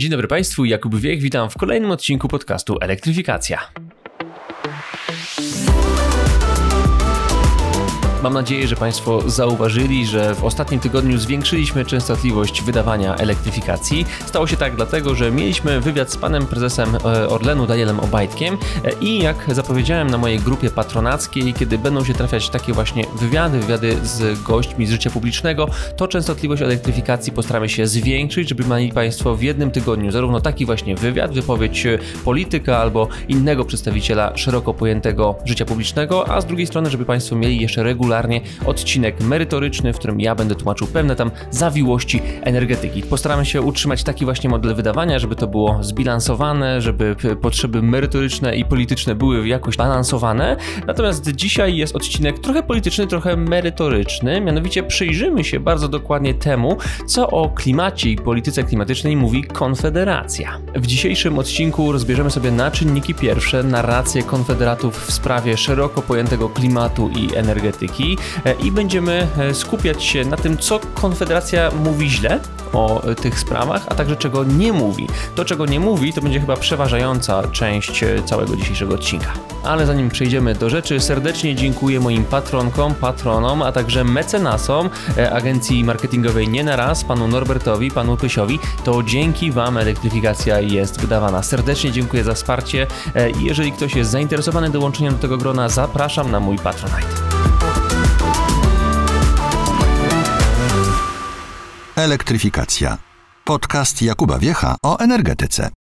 Dzień dobry Państwu, Jakub Wiech, witam w kolejnym odcinku podcastu Elektryfikacja. Mam nadzieję, że Państwo zauważyli, że w ostatnim tygodniu zwiększyliśmy częstotliwość wydawania elektryfikacji. Stało się tak dlatego, że mieliśmy wywiad z panem prezesem e, Orlenu Danielem Obajtkiem e, i jak zapowiedziałem na mojej grupie patronackiej, kiedy będą się trafiać takie właśnie wywiady, wywiady z gośćmi z życia publicznego, to częstotliwość elektryfikacji postaramy się zwiększyć, żeby mieli Państwo w jednym tygodniu zarówno taki właśnie wywiad, wypowiedź polityka albo innego przedstawiciela szeroko pojętego życia publicznego, a z drugiej strony, żeby Państwo mieli jeszcze regularnie regularnie odcinek merytoryczny, w którym ja będę tłumaczył pewne tam zawiłości energetyki. Postaramy się utrzymać taki właśnie model wydawania, żeby to było zbilansowane, żeby potrzeby merytoryczne i polityczne były jakoś balansowane. Natomiast dzisiaj jest odcinek trochę polityczny, trochę merytoryczny. Mianowicie przyjrzymy się bardzo dokładnie temu, co o klimacie i polityce klimatycznej mówi Konfederacja. W dzisiejszym odcinku rozbierzemy sobie na czynniki pierwsze narrację konfederatów w sprawie szeroko pojętego klimatu i energetyki E, i będziemy e, skupiać się na tym, co Konfederacja mówi źle o e, tych sprawach, a także czego nie mówi. To, czego nie mówi, to będzie chyba przeważająca część całego dzisiejszego odcinka. Ale zanim przejdziemy do rzeczy, serdecznie dziękuję moim patronkom, patronom, a także mecenasom agencji marketingowej Nie na raz, panu Norbertowi, panu Pysiowi. To dzięki wam elektryfikacja jest wydawana. Serdecznie dziękuję za wsparcie. Jeżeli ktoś jest zainteresowany dołączeniem do tego grona, zapraszam na mój Patronite. Elektryfikacja. Podcast Jakuba Wiecha o energetyce.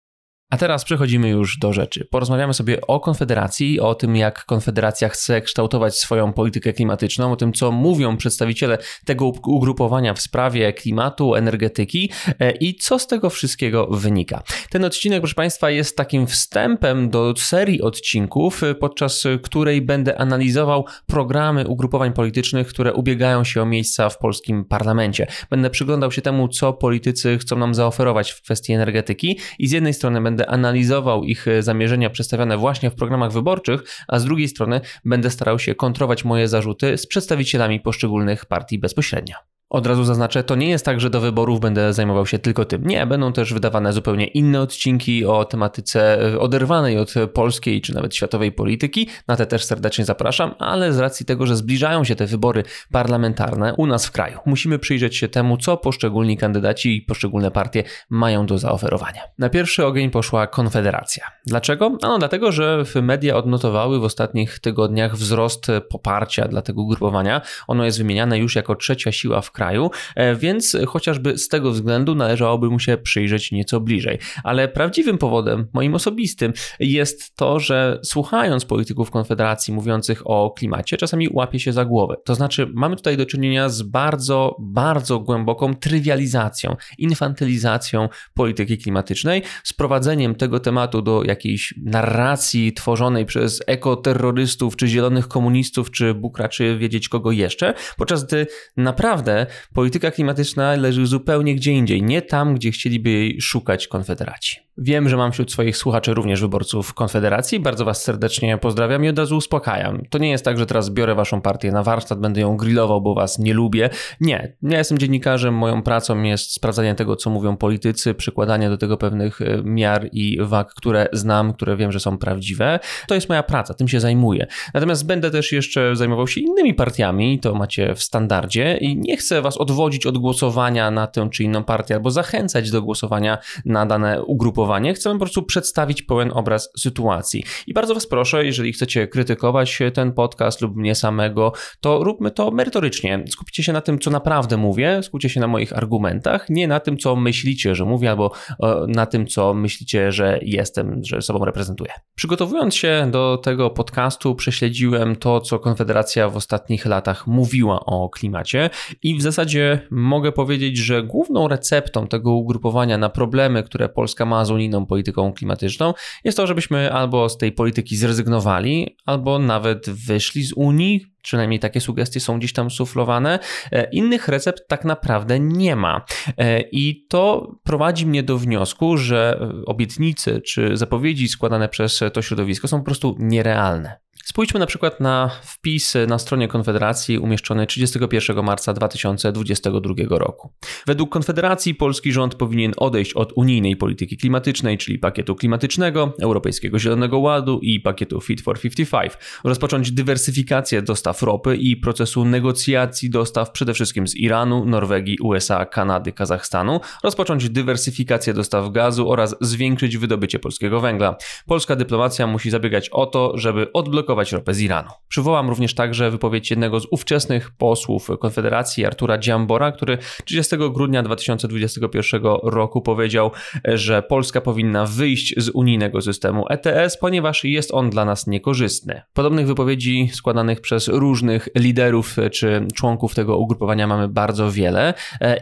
A teraz przechodzimy już do rzeczy. Porozmawiamy sobie o Konfederacji, o tym, jak Konfederacja chce kształtować swoją politykę klimatyczną, o tym, co mówią przedstawiciele tego ugrupowania w sprawie klimatu, energetyki e, i co z tego wszystkiego wynika. Ten odcinek, proszę Państwa, jest takim wstępem do serii odcinków, e, podczas której będę analizował programy ugrupowań politycznych, które ubiegają się o miejsca w polskim parlamencie. Będę przyglądał się temu, co politycy chcą nam zaoferować w kwestii energetyki i z jednej strony będę będę analizował ich e, zamierzenia przedstawione właśnie w programach wyborczych, a z drugiej strony będę starał się kontrować moje zarzuty z przedstawicielami poszczególnych partii bezpośrednio. Od razu zaznaczę, to nie jest tak, że do wyborów będę zajmował się tylko tym. Nie, będą też wydawane zupełnie inne odcinki o tematyce e, oderwanej od polskiej czy nawet światowej polityki. Na te też serdecznie zapraszam, ale z racji tego, że zbliżają się te wybory parlamentarne u nas w kraju, musimy przyjrzeć się temu, co poszczególni kandydaci i poszczególne partie mają do zaoferowania. Na pierwszy ogień poszła Konfederacja. Dlaczego? Ano dlatego, że media odnotowały w ostatnich tygodniach wzrost poparcia dla tego ugrupowania. Ono jest wymieniane już jako trzecia siła w kraju kraju, e, więc chociażby z tego względu należałoby mu się przyjrzeć nieco bliżej. Ale prawdziwym powodem, moim osobistym, jest to, że słuchając polityków Konfederacji mówiących o klimacie, czasami łapie się za głowę. To znaczy, mamy tutaj do czynienia z bardzo, bardzo głęboką trywializacją, infantylizacją polityki klimatycznej, sprowadzeniem tego tematu do jakiejś narracji tworzonej przez ekoterrorystów, czy zielonych komunistów, czy Bóg raczy wiedzieć kogo jeszcze, podczas gdy naprawdę polityka klimatyczna leży zupełnie gdzie indziej, nie tam, gdzie chcieliby jej szukać konfederaci. Wiem, że mam wśród swoich słuchaczy również wyborców Konfederacji. Bardzo Was serdecznie pozdrawiam i od razu uspokajam. To nie jest tak, że teraz biorę Waszą partię na warsztat, będę ją grillował, bo Was nie lubię. Nie. Ja jestem dziennikarzem, moją pracą jest sprawdzanie tego, co mówią politycy, przykładanie do tego pewnych e, miar i wag, które znam, które wiem, że są prawdziwe. To jest moja praca, tym się zajmuję. Natomiast będę też jeszcze zajmował się innymi partiami, to macie w standardzie i nie chcę Was odwodzić od głosowania na tę czy inną partię albo zachęcać do głosowania na dane ugrupowanie chcemy po prostu przedstawić pełen obraz sytuacji. I bardzo Was proszę, jeżeli chcecie krytykować ten podcast lub mnie samego, to róbmy to merytorycznie. Skupcie się na tym, co naprawdę mówię, skupcie się na moich argumentach, nie na tym, co myślicie, że mówię, albo e, na tym, co myślicie, że jestem, że sobą reprezentuję. Przygotowując się do tego podcastu, prześledziłem to, co Konfederacja w ostatnich latach mówiła o klimacie i w zasadzie mogę powiedzieć, że główną receptą tego ugrupowania na problemy, które Polska ma z unijną polityką klimatyczną, jest to, żebyśmy albo z tej polityki zrezygnowali, albo nawet wyszli z Unii, Przynajmniej takie sugestie są gdzieś tam suflowane. E, innych recept tak naprawdę nie ma. E, I to prowadzi mnie do wniosku, że obietnice czy zapowiedzi składane przez to środowisko są po prostu nierealne. Spójrzmy na przykład na wpis na stronie Konfederacji umieszczony 31 marca 2022 roku. Według Konfederacji polski rząd powinien odejść od unijnej polityki klimatycznej, czyli pakietu klimatycznego, Europejskiego Zielonego Ładu i pakietu Fit for 55, rozpocząć dywersyfikację dostaw ropy i procesu negocjacji dostaw przede wszystkim z Iranu, Norwegii, USA, Kanady, Kazachstanu, rozpocząć dywersyfikację dostaw gazu oraz zwiększyć wydobycie polskiego węgla. Polska dyplomacja musi zabiegać o to, żeby odblokować ropę z Iranu. Przywołam również także wypowiedź jednego z ówczesnych posłów Konfederacji, Artura Dziambora, który 30 grudnia 2021 roku powiedział, że Polska powinna wyjść z unijnego systemu ETS, ponieważ jest on dla nas niekorzystny. Podobnych wypowiedzi składanych przez różnych liderów czy członków tego ugrupowania mamy bardzo wiele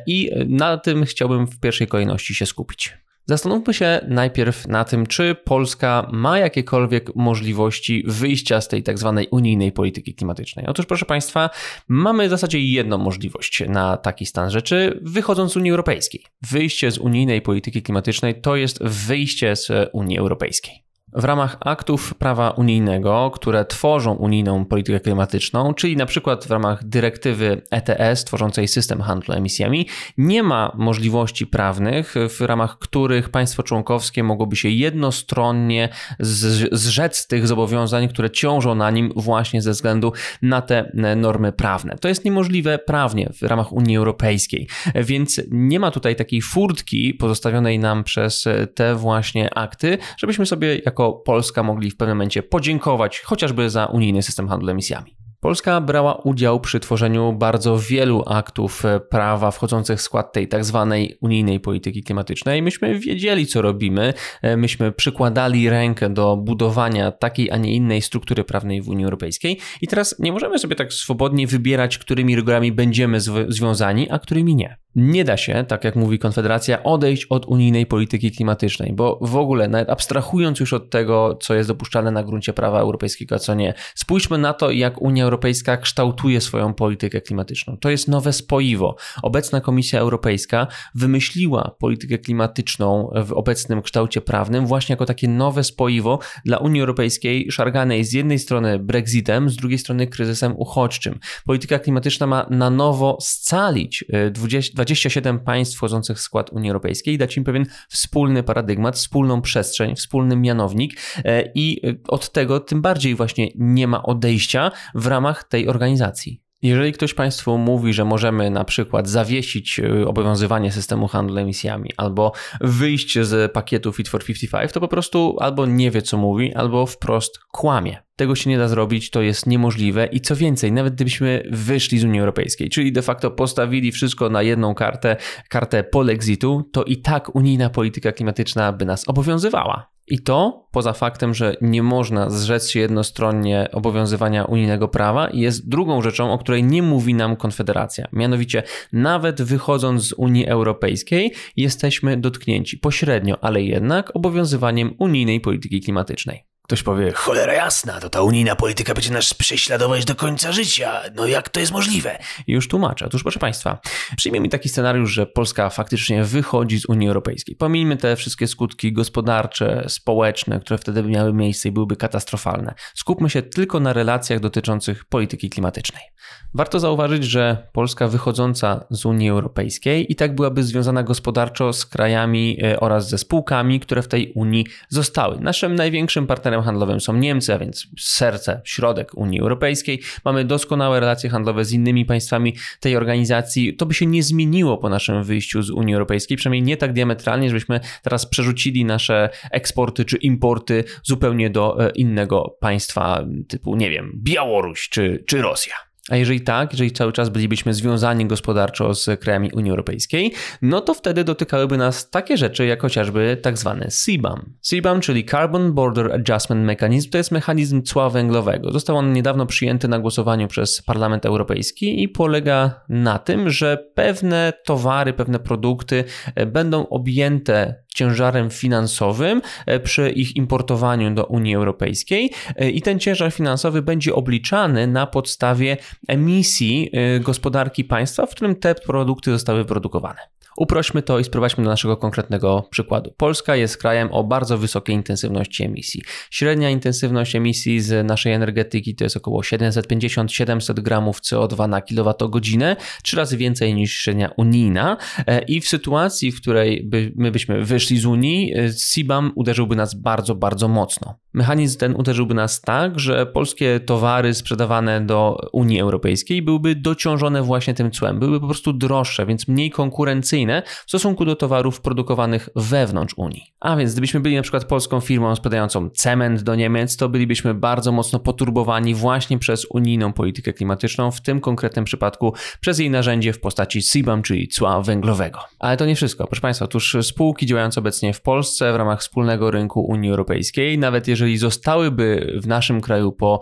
i na tym chciałbym w pierwszej kolejności się skupić. Zastanówmy się najpierw na tym, czy Polska ma jakiekolwiek możliwości wyjścia z tej tak zwanej unijnej polityki klimatycznej. Otóż, proszę Państwa, mamy w zasadzie jedną możliwość na taki stan rzeczy, wychodząc z Unii Europejskiej. Wyjście z unijnej polityki klimatycznej to jest wyjście z Unii Europejskiej. W ramach aktów prawa unijnego, które tworzą unijną politykę klimatyczną, czyli na przykład w ramach dyrektywy ETS tworzącej system handlu emisjami, nie ma możliwości prawnych, w ramach których państwo członkowskie mogłoby się jednostronnie zrzec tych zobowiązań, które ciążą na nim właśnie ze względu na te normy prawne. To jest niemożliwe prawnie w ramach Unii Europejskiej, więc nie ma tutaj takiej furtki pozostawionej nam przez te właśnie akty, żebyśmy sobie jako Polska mogli w pewnym momencie podziękować chociażby za unijny system handlu emisjami. Polska brała udział przy tworzeniu bardzo wielu aktów prawa wchodzących w skład tej tak zwanej unijnej polityki klimatycznej. Myśmy wiedzieli, co robimy, myśmy przykładali rękę do budowania takiej, a nie innej struktury prawnej w Unii Europejskiej i teraz nie możemy sobie tak swobodnie wybierać, którymi regulami będziemy związani, a którymi nie. Nie da się, tak jak mówi Konfederacja, odejść od unijnej polityki klimatycznej, bo w ogóle, nawet abstrahując już od tego, co jest dopuszczalne na gruncie prawa europejskiego, a co nie, spójrzmy na to, jak Unia Europejska kształtuje swoją politykę klimatyczną. To jest nowe spoiwo. Obecna Komisja Europejska wymyśliła politykę klimatyczną w obecnym kształcie prawnym właśnie jako takie nowe spoiwo dla Unii Europejskiej, szarganej z jednej strony Brexitem, z drugiej strony kryzysem uchodźczym. Polityka klimatyczna ma na nowo scalić 20 y, 27 państw wchodzących w skład Unii Europejskiej i dać im pewien wspólny paradygmat, wspólną przestrzeń, wspólny mianownik e, i e, od tego tym bardziej właśnie nie ma odejścia w ramach tej organizacji. Jeżeli ktoś Państwu mówi, że możemy na przykład zawiesić y, obowiązywanie systemu handlu emisjami albo wyjść z pakietu Fit for 55, to po prostu albo nie wie, co mówi, albo wprost kłamie. Tego się nie da zrobić, to jest niemożliwe i co więcej, nawet gdybyśmy wyszli z Unii Europejskiej, czyli de facto postawili wszystko na jedną kartę, kartę polexitu, to i tak unijna polityka klimatyczna by nas obowiązywała. I to poza faktem, że nie można zrzec się jednostronnie obowiązywania unijnego prawa, jest drugą rzeczą, o której nie mówi nam Konfederacja. Mianowicie, nawet wychodząc z Unii Europejskiej, jesteśmy dotknięci pośrednio, ale jednak obowiązywaniem unijnej polityki klimatycznej. Ktoś powie, cholera jasna, to ta unijna polityka będzie nas prześladować do końca życia. No jak to jest możliwe? Już tłumaczę. Otóż proszę Państwa, przyjmijmy taki scenariusz, że Polska faktycznie wychodzi z Unii Europejskiej. Pomijmy te wszystkie skutki gospodarcze, społeczne, które wtedy miały miejsce i byłyby katastrofalne. Skupmy się tylko na relacjach dotyczących polityki klimatycznej. Warto zauważyć, że Polska wychodząca z Unii Europejskiej i tak byłaby związana gospodarczo z krajami e, oraz ze spółkami, które w tej Unii zostały. Naszym największym partnerem partnerem handlowym są Niemcy, a więc serce, środek Unii Europejskiej. Mamy doskonałe relacje handlowe z innymi państwami tej organizacji. To by się nie zmieniło po naszym wyjściu z Unii Europejskiej, przynajmniej nie tak diametralnie, żebyśmy teraz przerzucili nasze eksporty czy importy zupełnie do e, innego państwa, typu, nie wiem, Białoruś czy, czy Rosja. A jeżeli tak, jeżeli cały czas bylibyśmy związani gospodarczo z krajami Unii Europejskiej, no to wtedy dotykałyby nas takie rzeczy jak chociażby tak zwany CBAM. CBAM, czyli Carbon Border Adjustment Mechanism, to jest mechanizm cła węglowego. Został on niedawno przyjęty na głosowaniu przez Parlament Europejski i polega na tym, że pewne towary, pewne produkty e, będą objęte ciężarem finansowym e, przy ich importowaniu do Unii Europejskiej e, i ten ciężar finansowy będzie obliczany na podstawie emisji e, gospodarki państwa, w którym te produkty zostały produkowane. Uprośmy to i sprowadźmy do naszego konkretnego przykładu. Polska jest krajem o bardzo wysokiej intensywności emisji. Średnia intensywność emisji z naszej energetyki to jest około 750-700 gramów CO2 na kilowatogodzinę, trzy razy więcej niż średnia unijna. E, I w sytuacji, w której by, my byśmy wyszli z Unii, e, CBAM uderzyłby nas bardzo, bardzo mocno. Mechanizm ten uderzyłby nas tak, że polskie towary sprzedawane do Unii Europejskiej byłyby dociążone właśnie tym cłem, byłyby po prostu droższe, więc mniej konkurencyjne w stosunku do towarów produkowanych wewnątrz Unii. A więc gdybyśmy byli na przykład polską firmą sprzedającą cement do Niemiec, to bylibyśmy bardzo mocno poturbowani właśnie przez unijną politykę klimatyczną, w tym konkretnym przypadku przez jej narzędzie w postaci CBAM, czyli cła węglowego. Ale to nie wszystko. Proszę Państwa, otóż spółki działające obecnie w Polsce w ramach wspólnego rynku Unii Europejskiej, nawet jeżeli zostałyby w naszym kraju po,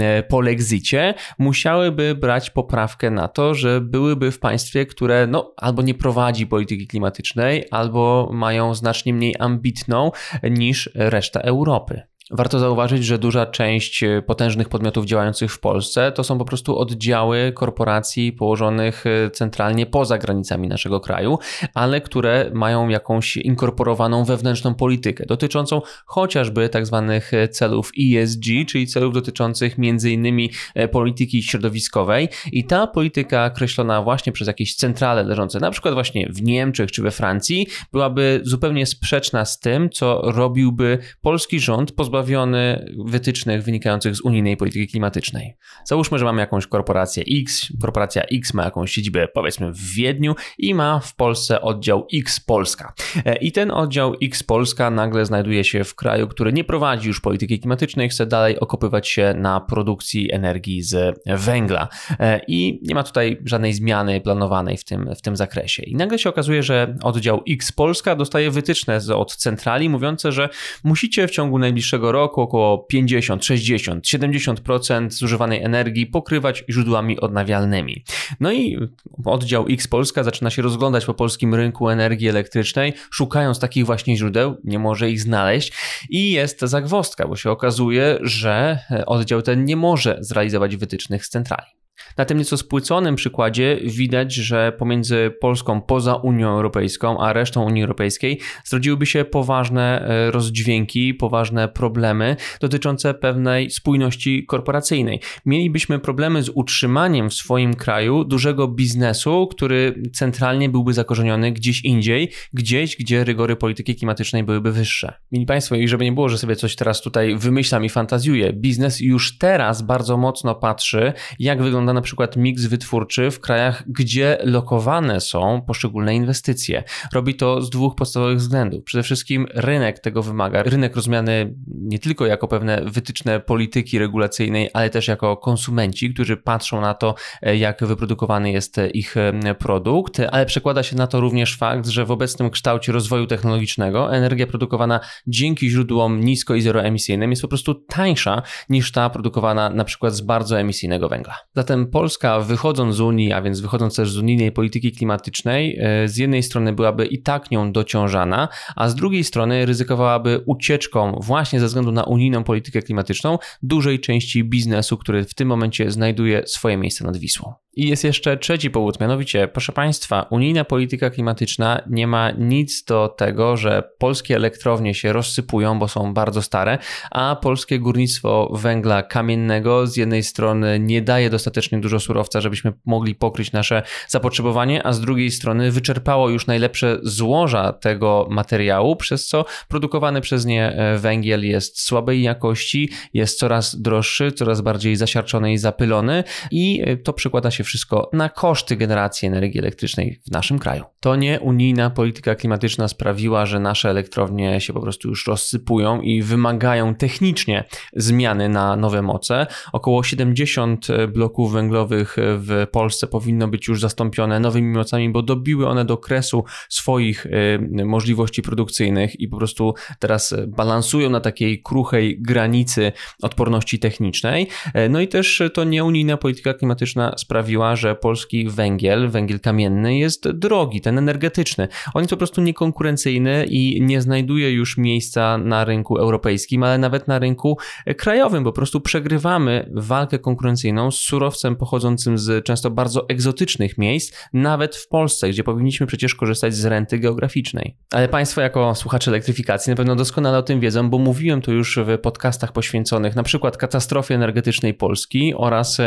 e, po lexicie, musiałyby brać poprawkę na to, że byłyby w państwie, które no, albo nie prowadzi polityki klimatycznej, albo mają znacznie mniej ambitną niż reszta Europy. Warto zauważyć, że duża część e, potężnych podmiotów działających w Polsce to są po prostu oddziały korporacji położonych e, centralnie poza granicami naszego kraju, ale które mają jakąś inkorporowaną wewnętrzną politykę dotyczącą chociażby tak zwanych e, celów ESG, czyli celów dotyczących innymi polityki środowiskowej. I ta polityka określona właśnie przez jakieś centrale leżące na przykład właśnie w Niemczech czy we Francji byłaby zupełnie sprzeczna z tym, co robiłby polski rząd pozbawiony pozbawiony wytycznych wynikających z unijnej polityki klimatycznej. Załóżmy, że mamy jakąś korporację X, korporacja X ma jakąś siedzibę powiedzmy w Wiedniu i ma w Polsce oddział X Polska. E, I ten oddział X Polska nagle znajduje się w kraju, który nie prowadzi już polityki klimatycznej, chce dalej okopywać się na produkcji energii z węgla. E, I nie ma tutaj żadnej zmiany planowanej w tym, w tym zakresie. I nagle się okazuje, że oddział X Polska dostaje wytyczne od centrali mówiące, że musicie w ciągu najbliższego roku około 50, 60, 70% zużywanej energii pokrywać źródłami odnawialnymi. No i oddział X Polska zaczyna się rozglądać po polskim rynku energii elektrycznej, szukając takich właśnie źródeł, nie może ich znaleźć i jest zagwostka, bo się okazuje, że oddział ten nie może zrealizować wytycznych z centrali. Na tym nieco spłyconym przykładzie widać, że pomiędzy Polską poza Unią Europejską a resztą Unii Europejskiej zrodziłyby się poważne e, rozdźwięki, poważne problemy dotyczące pewnej spójności korporacyjnej. Mielibyśmy problemy z utrzymaniem w swoim kraju dużego biznesu, który centralnie byłby zakorzeniony gdzieś indziej, gdzieś, gdzie rygory polityki klimatycznej byłyby wyższe. Mili Państwo, i żeby nie było, że sobie coś teraz tutaj wymyślam i fantazjuję, biznes już teraz bardzo mocno patrzy, jak wygląda wygląda na przykład miks wytwórczy w krajach, gdzie lokowane są poszczególne inwestycje. Robi to z dwóch podstawowych względów. Przede wszystkim rynek tego wymaga. Rynek rozumiany nie tylko jako pewne wytyczne polityki regulacyjnej, ale też jako konsumenci, którzy patrzą na to, jak wyprodukowany jest ich produkt, ale przekłada się na to również fakt, że w obecnym kształcie rozwoju technologicznego energia produkowana dzięki źródłom nisko i zeroemisyjnym jest po prostu tańsza niż ta produkowana na przykład z bardzo emisyjnego węgla. Zatem Polska wychodząc z Unii, a więc wychodząc też z unijnej polityki klimatycznej, e, z jednej strony byłaby i tak nią dociążana, a z drugiej strony ryzykowałaby ucieczką właśnie ze względu na unijną politykę klimatyczną dużej części biznesu, który w tym momencie znajduje swoje miejsce nad Wisłą. I jest jeszcze trzeci powód, mianowicie, proszę Państwa, unijna polityka klimatyczna nie ma nic do tego, że polskie elektrownie się rozsypują, bo są bardzo stare, a polskie górnictwo węgla kamiennego z jednej strony nie daje dostatecznie dużo surowca, żebyśmy mogli pokryć nasze zapotrzebowanie, a z drugiej strony wyczerpało już najlepsze złoża tego materiału, przez co produkowany przez nie e, węgiel jest słabej jakości, jest coraz droższy, coraz bardziej zasiarczony i zapylony i e, to przekłada się wszystko na koszty generacji energii elektrycznej w naszym kraju. To nie unijna polityka klimatyczna sprawiła, że nasze elektrownie się po prostu już rozsypują i wymagają technicznie zmiany na nowe moce. Około 70 bloków węglowych w Polsce powinno być już zastąpione nowymi mocami, bo dobiły one do kresu swoich y, możliwości produkcyjnych i po prostu teraz balansują na takiej kruchej granicy odporności technicznej. No i też to nieunijna polityka klimatyczna sprawiła, że polski węgiel, węgiel kamienny jest drogi, ten energetyczny. On jest po prostu niekonkurencyjny i nie znajduje już miejsca na rynku europejskim, ale nawet na rynku krajowym. Po prostu przegrywamy walkę konkurencyjną z surowcem pochodzącym z często bardzo egzotycznych miejsc, nawet w Polsce, gdzie powinniśmy przecież korzystać z renty geograficznej. Ale Państwo, jako słuchacze elektryfikacji, na pewno doskonale o tym wiedzą, bo mówiłem to już w podcastach poświęconych na przykład katastrofie energetycznej Polski oraz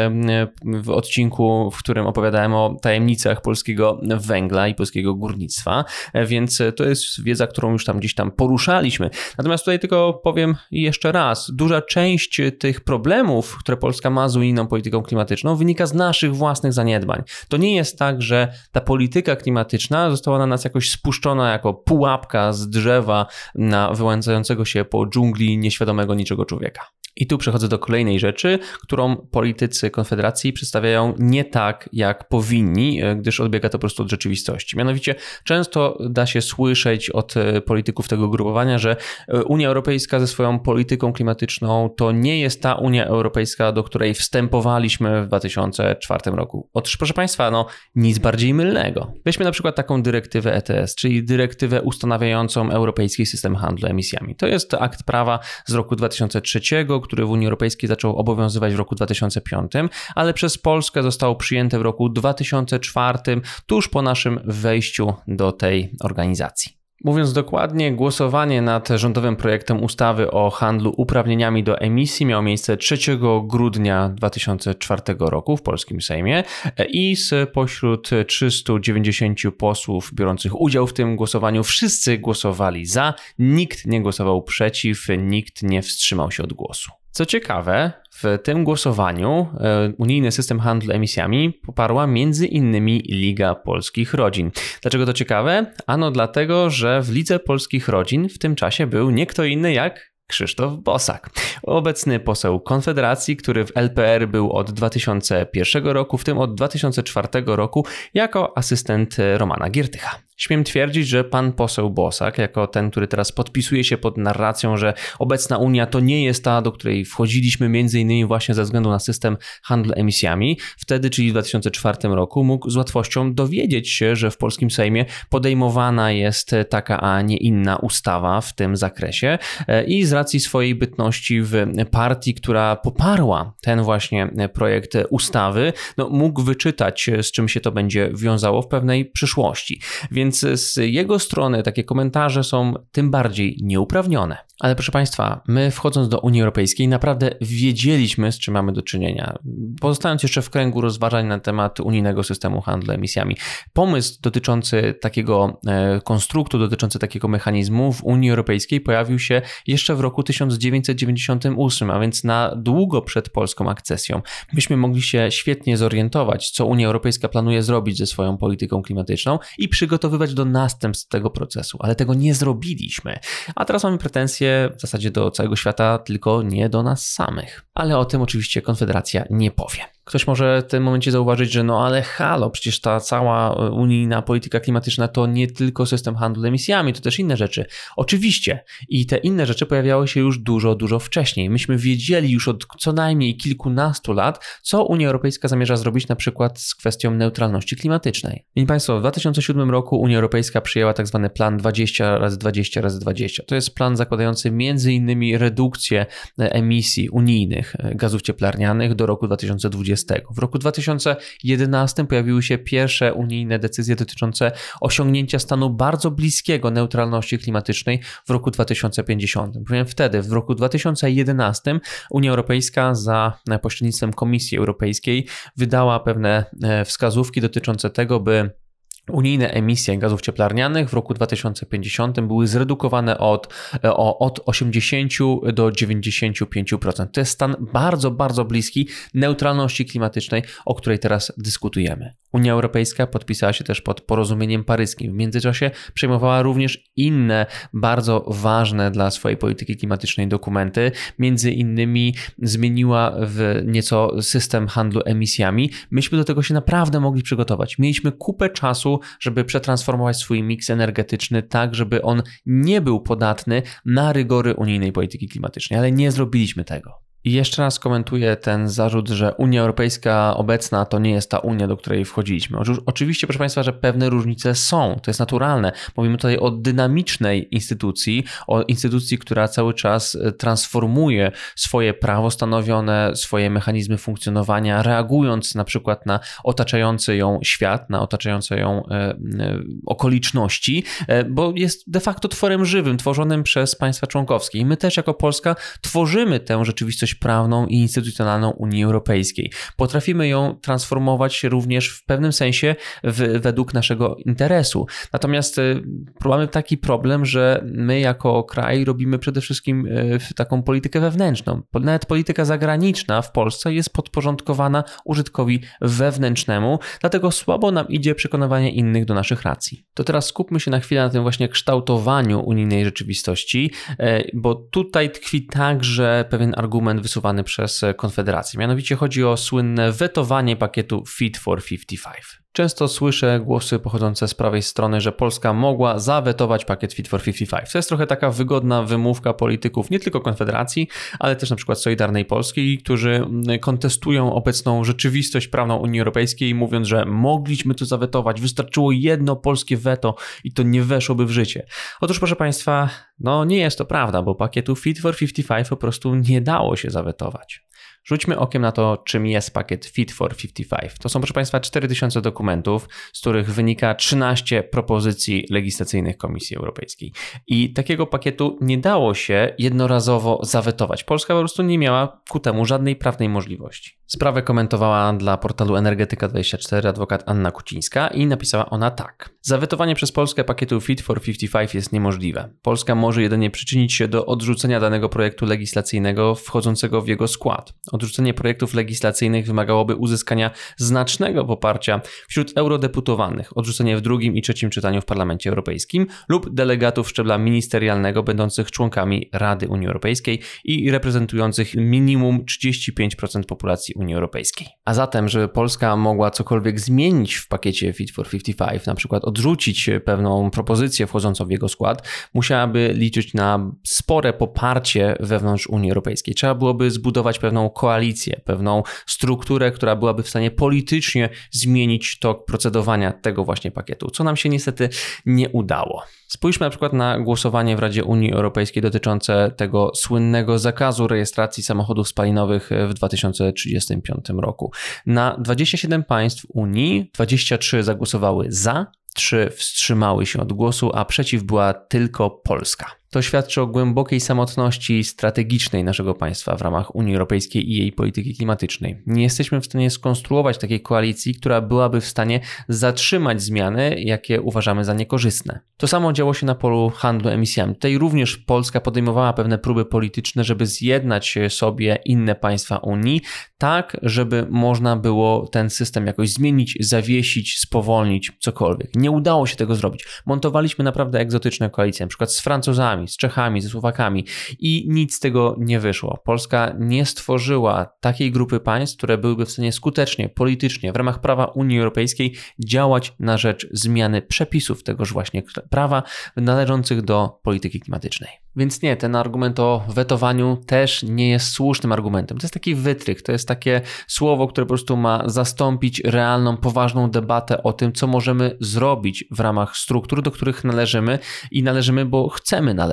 w odcinku, w którym opowiadałem o tajemnicach polskiego węgla i polskiego górnictwa, więc to jest wiedza, którą już tam gdzieś tam poruszaliśmy. Natomiast tutaj tylko powiem jeszcze raz, duża część tych problemów, które Polska ma z unijną polityką klimatyczną, wynika z naszych własnych zaniedbań. To nie jest tak, że ta polityka klimatyczna została na nas jakoś spuszczona jako pułapka z drzewa na wyłączającego się po dżungli nieświadomego niczego człowieka. I tu przechodzę do kolejnej rzeczy, którą politycy Konfederacji przedstawiają nie tak, jak powinni, e, gdyż odbiega to po prostu od rzeczywistości. Mianowicie często da się słyszeć od e, polityków tego grupowania, że e, Unia Europejska ze swoją polityką klimatyczną to nie jest ta Unia Europejska, do której wstępowaliśmy w 2004 roku. Otóż, proszę Państwa, no nic bardziej mylnego. Weźmy na przykład taką dyrektywę ETS, czyli dyrektywę ustanawiającą Europejski System Handlu Emisjami. To jest akt prawa z roku 2003, który w Unii Europejskiej zaczął obowiązywać w roku 2005, ale przez Polskę został przyjęty w roku 2004, tuż po naszym wejściu do tej organizacji. Mówiąc dokładnie, głosowanie nad rządowym projektem ustawy o handlu uprawnieniami do emisji miało miejsce 3 grudnia 2004 roku w polskim Sejmie i z pośród 390 posłów biorących udział w tym głosowaniu wszyscy głosowali za, nikt nie głosował przeciw, nikt nie wstrzymał się od głosu. Co ciekawe, w tym głosowaniu e, unijny system handlu emisjami poparła między innymi Liga Polskich Rodzin. Dlaczego to ciekawe? Ano dlatego, że w Lidze Polskich Rodzin w tym czasie był nie kto inny jak Krzysztof Bosak, obecny poseł Konfederacji, który w LPR był od 2001 roku, w tym od 2004 roku jako asystent Romana Giertycha. Śmiem twierdzić, że pan poseł Bosak, jako ten, który teraz podpisuje się pod narracją, że obecna Unia to nie jest ta, do której wchodziliśmy między innymi właśnie ze względu na system handlu emisjami, wtedy, czyli w 2004 roku, mógł z łatwością dowiedzieć się, że w polskim Sejmie podejmowana jest taka, a nie inna ustawa w tym zakresie e, i z racji swojej bytności w partii, która poparła ten właśnie projekt ustawy, no, mógł wyczytać, z czym się to będzie wiązało w pewnej przyszłości. Więc więc z jego strony takie komentarze są tym bardziej nieuprawnione. Ale proszę Państwa, my wchodząc do Unii Europejskiej naprawdę wiedzieliśmy, z czym mamy do czynienia. Pozostając jeszcze w kręgu rozważań na temat unijnego systemu handlu emisjami, pomysł dotyczący takiego e, konstruktu, dotyczący takiego mechanizmu w Unii Europejskiej pojawił się jeszcze w roku 1998, a więc na długo przed polską akcesją. Myśmy mogli się świetnie zorientować, co Unia Europejska planuje zrobić ze swoją polityką klimatyczną i przygotowywać do następstw tego procesu, ale tego nie zrobiliśmy. A teraz mamy pretensje w zasadzie do całego świata, tylko nie do nas samych. Ale o tym oczywiście Konfederacja nie powie. Ktoś może w tym momencie zauważyć, że no ale halo, przecież ta cała e, unijna polityka klimatyczna to nie tylko system handlu emisjami, to też inne rzeczy. Oczywiście. I te inne rzeczy pojawiały się już dużo, dużo wcześniej. Myśmy wiedzieli już od co najmniej kilkunastu lat, co Unia Europejska zamierza zrobić na przykład z kwestią neutralności klimatycznej. Wiecie Państwo, w 2007 roku Unia Europejska przyjęła tak zwany plan 20 razy 20 razy 20. To jest plan zakładający między innymi redukcję e, emisji unijnych e, gazów cieplarnianych do roku 2020 w roku 2011 pojawiły się pierwsze unijne decyzje dotyczące osiągnięcia stanu bardzo bliskiego neutralności klimatycznej w roku 2050. Bowiem wtedy, w roku 2011, Unia Europejska za pośrednictwem Komisji Europejskiej wydała pewne e, wskazówki dotyczące tego, by Unijne emisje gazów cieplarnianych w roku 2050 były zredukowane od, e, o, od 80 do 95%. To jest stan bardzo, bardzo bliski neutralności klimatycznej, o której teraz dyskutujemy. Unia Europejska podpisała się też pod porozumieniem paryskim. W międzyczasie przejmowała również inne bardzo ważne dla swojej polityki klimatycznej dokumenty. Między innymi zmieniła w nieco system handlu emisjami. Myśmy do tego się naprawdę mogli przygotować. Mieliśmy kupę czasu żeby przetransformować swój miks energetyczny tak, żeby on nie był podatny na rygory unijnej polityki klimatycznej, ale nie zrobiliśmy tego. I jeszcze raz komentuję ten zarzut, że Unia Europejska obecna to nie jest ta Unia, do której wchodziliśmy. Oczywiście, proszę Państwa, że pewne różnice są, to jest naturalne. Mówimy tutaj o dynamicznej instytucji, o instytucji, która cały czas e, transformuje swoje prawo stanowione, swoje mechanizmy funkcjonowania, reagując na przykład na otaczający ją świat, na otaczające ją e, e, okoliczności, bo jest de facto tworem żywym, tworzonym przez państwa członkowskie. I my też jako Polska tworzymy tę rzeczywistość prawną i instytucjonalną Unii Europejskiej. Potrafimy ją transformować również w pewnym sensie w, według naszego interesu. Natomiast y, mamy taki problem, że my jako kraj robimy przede wszystkim y, taką politykę wewnętrzną. Nawet polityka zagraniczna w Polsce jest podporządkowana użytkowi wewnętrznemu, dlatego słabo nam idzie przekonywanie innych do naszych racji. To teraz skupmy się na chwilę na tym właśnie kształtowaniu unijnej rzeczywistości, e, bo tutaj tkwi także pewien argument wysuwany przez Konfederację. Mianowicie chodzi o słynne wetowanie pakietu Fit for 55. Często słyszę głosy pochodzące z prawej strony, że Polska mogła zawetować pakiet Fit for 55. To jest trochę taka wygodna wymówka polityków nie tylko Konfederacji, ale też na przykład Solidarnej Polskiej, którzy kontestują obecną rzeczywistość prawną Unii Europejskiej, mówiąc, że mogliśmy to zawetować, wystarczyło jedno polskie weto i to nie weszłoby w życie. Otóż, proszę Państwa, no nie jest to prawda, bo pakietu Fit for 55 po prostu nie dało się zawetować. Rzućmy okiem na to, czym jest pakiet Fit for 55. To są, proszę Państwa, 4000 dokumentów, z których wynika 13 propozycji legislacyjnych Komisji Europejskiej. I takiego pakietu nie dało się jednorazowo zawetować. Polska po prostu nie miała ku temu żadnej prawnej możliwości. Sprawę komentowała dla portalu Energetyka24 adwokat Anna Kucińska i napisała ona tak. Zawetowanie przez Polskę pakietu Fit for 55 jest niemożliwe. Polska może jedynie przyczynić się do odrzucenia danego projektu legislacyjnego wchodzącego w jego skład. Odrzucenie projektów legislacyjnych wymagałoby uzyskania znacznego poparcia wśród eurodeputowanych, odrzucenie w drugim i trzecim czytaniu w Parlamencie Europejskim lub delegatów szczebla ministerialnego będących członkami Rady Unii Europejskiej i reprezentujących minimum 35% populacji Unii Europejskiej. A zatem, żeby Polska mogła cokolwiek zmienić w pakiecie Fit for 55, na przykład odrzucić pewną propozycję wchodzącą w jego skład, musiałaby liczyć na spore poparcie wewnątrz Unii Europejskiej. Trzeba byłoby zbudować pewną koalicję, pewną strukturę, która byłaby w stanie politycznie zmienić tok procedowania tego właśnie pakietu, co nam się niestety nie udało. Spójrzmy na przykład na głosowanie w Radzie Unii Europejskiej dotyczące tego słynnego zakazu rejestracji samochodów spalinowych w 2035 roku. Na 27 państw Unii 23 zagłosowały za, 3 wstrzymały się od głosu, a przeciw była tylko Polska. To świadczy o głębokiej samotności strategicznej naszego państwa w ramach Unii Europejskiej i jej polityki klimatycznej. Nie jesteśmy w stanie skonstruować takiej koalicji, która byłaby w stanie zatrzymać zmiany, jakie uważamy za niekorzystne. To samo działo się na polu handlu emisjami. Tutaj również Polska podejmowała pewne próby polityczne, żeby zjednać sobie inne państwa Unii, tak żeby można było ten system jakoś zmienić, zawiesić, spowolnić, cokolwiek. Nie udało się tego zrobić. Montowaliśmy naprawdę egzotyczne koalicje, na przykład z Francuzami, z Czechami, ze Słowakami i nic z tego nie wyszło. Polska nie stworzyła takiej grupy państw, które byłyby w stanie skutecznie, politycznie, w ramach prawa Unii Europejskiej działać na rzecz zmiany przepisów tegoż właśnie prawa należących do polityki klimatycznej. Więc nie, ten argument o wetowaniu też nie jest słusznym argumentem. To jest taki wytrych, to jest takie słowo, które po prostu ma zastąpić realną, poważną debatę o tym, co możemy zrobić w ramach struktur, do których należymy i należymy, bo chcemy należeć.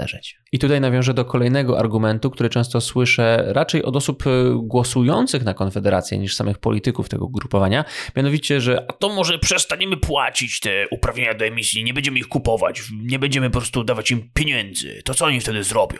I tutaj nawiążę do kolejnego argumentu, który często słyszę raczej od osób e, głosujących na Konfederację niż samych polityków tego grupowania, mianowicie, że a to może przestaniemy płacić te uprawnienia do emisji, nie będziemy ich kupować, nie będziemy po prostu dawać im pieniędzy. To co oni wtedy zrobią?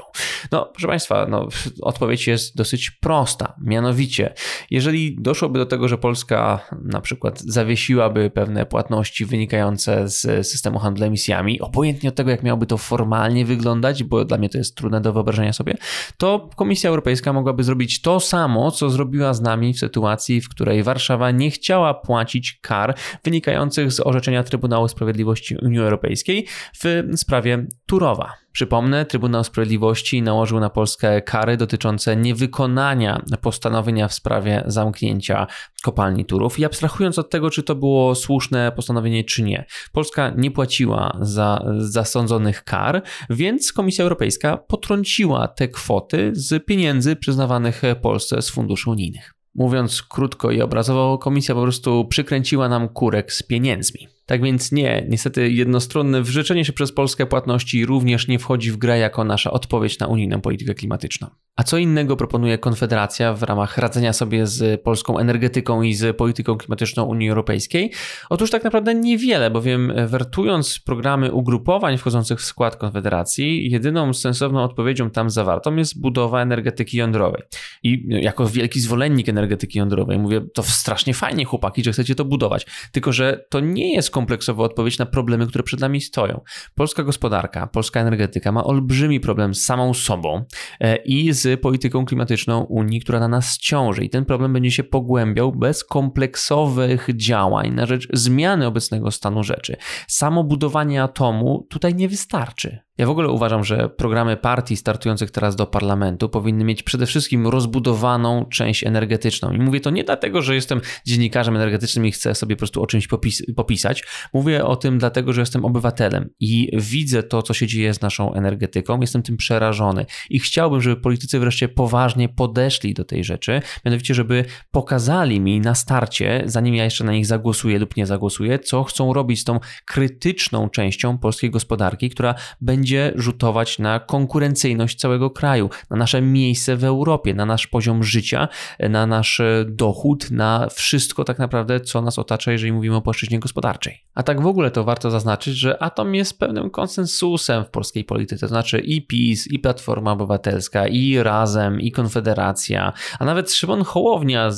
No, proszę Państwa, no, odpowiedź jest dosyć prosta. Mianowicie, jeżeli doszłoby do tego, że Polska na przykład zawiesiłaby pewne płatności wynikające z systemu handlu emisjami, obojętnie od tego, jak miałoby to formalnie wyglądać, bo dla mnie to jest trudne do wyobrażenia sobie, to Komisja Europejska mogłaby zrobić to samo, co zrobiła z nami w sytuacji, w której Warszawa nie chciała płacić kar wynikających z orzeczenia Trybunału Sprawiedliwości Unii Europejskiej w sprawie Turowa. Przypomnę, Trybunał Sprawiedliwości nałożył na Polskę kary dotyczące niewykonania postanowienia w sprawie zamknięcia kopalni Turów i abstrahując od tego, czy to było słuszne postanowienie, czy nie. Polska nie płaciła za zasądzonych kar, więc Komisja Europejska potrąciła te kwoty z pieniędzy przyznawanych Polsce z funduszy unijnych. Mówiąc krótko i obrazowo, komisja po prostu przykręciła nam kurek z pieniędzmi. Tak więc nie, niestety jednostronne wyrzeczenie się przez Polskę płatności również nie wchodzi w grę jako nasza odpowiedź na unijną politykę klimatyczną. A co innego proponuje Konfederacja w ramach radzenia sobie z polską energetyką i z polityką klimatyczną Unii Europejskiej? Otóż tak naprawdę niewiele, bowiem wertując programy ugrupowań wchodzących w skład Konfederacji, jedyną sensowną odpowiedzią tam zawartą jest budowa energetyki jądrowej. I jako wielki zwolennik energetyki jądrowej mówię, to strasznie fajnie chłopaki, że chcecie to budować, tylko że to nie jest kompleksowa odpowiedź na problemy, które przed nami stoją. Polska gospodarka, polska energetyka ma olbrzymi problem z samą sobą e, i z polityką klimatyczną Unii, która na nas ciąży. I ten problem będzie się pogłębiał bez kompleksowych działań na rzecz zmiany obecnego stanu rzeczy. Samo budowanie atomu tutaj nie wystarczy. Ja w ogóle uważam, że programy partii startujących teraz do parlamentu powinny mieć przede wszystkim rozbudowaną część energetyczną. I mówię to nie dlatego, że jestem dziennikarzem energetycznym i chcę sobie po prostu o czymś popis popisać. Mówię o tym dlatego, że jestem obywatelem i widzę to, co się dzieje z naszą energetyką. Jestem tym przerażony i chciałbym, żeby politycy wreszcie poważnie podeszli do tej rzeczy, mianowicie, żeby pokazali mi na starcie, zanim ja jeszcze na nich zagłosuję lub nie zagłosuję, co chcą robić z tą krytyczną częścią polskiej gospodarki, która będzie rzutować na konkurencyjność całego kraju, na nasze miejsce w Europie, na nasz poziom życia, na nasz dochód, na wszystko tak naprawdę, co nas otacza, jeżeli mówimy o płaszczyźnie gospodarczej. A tak w ogóle to warto zaznaczyć, że atom jest pewnym konsensusem w polskiej polityce, to znaczy i PiS, i Platforma Obywatelska, i Razem, i Konfederacja, a nawet Szymon Hołownia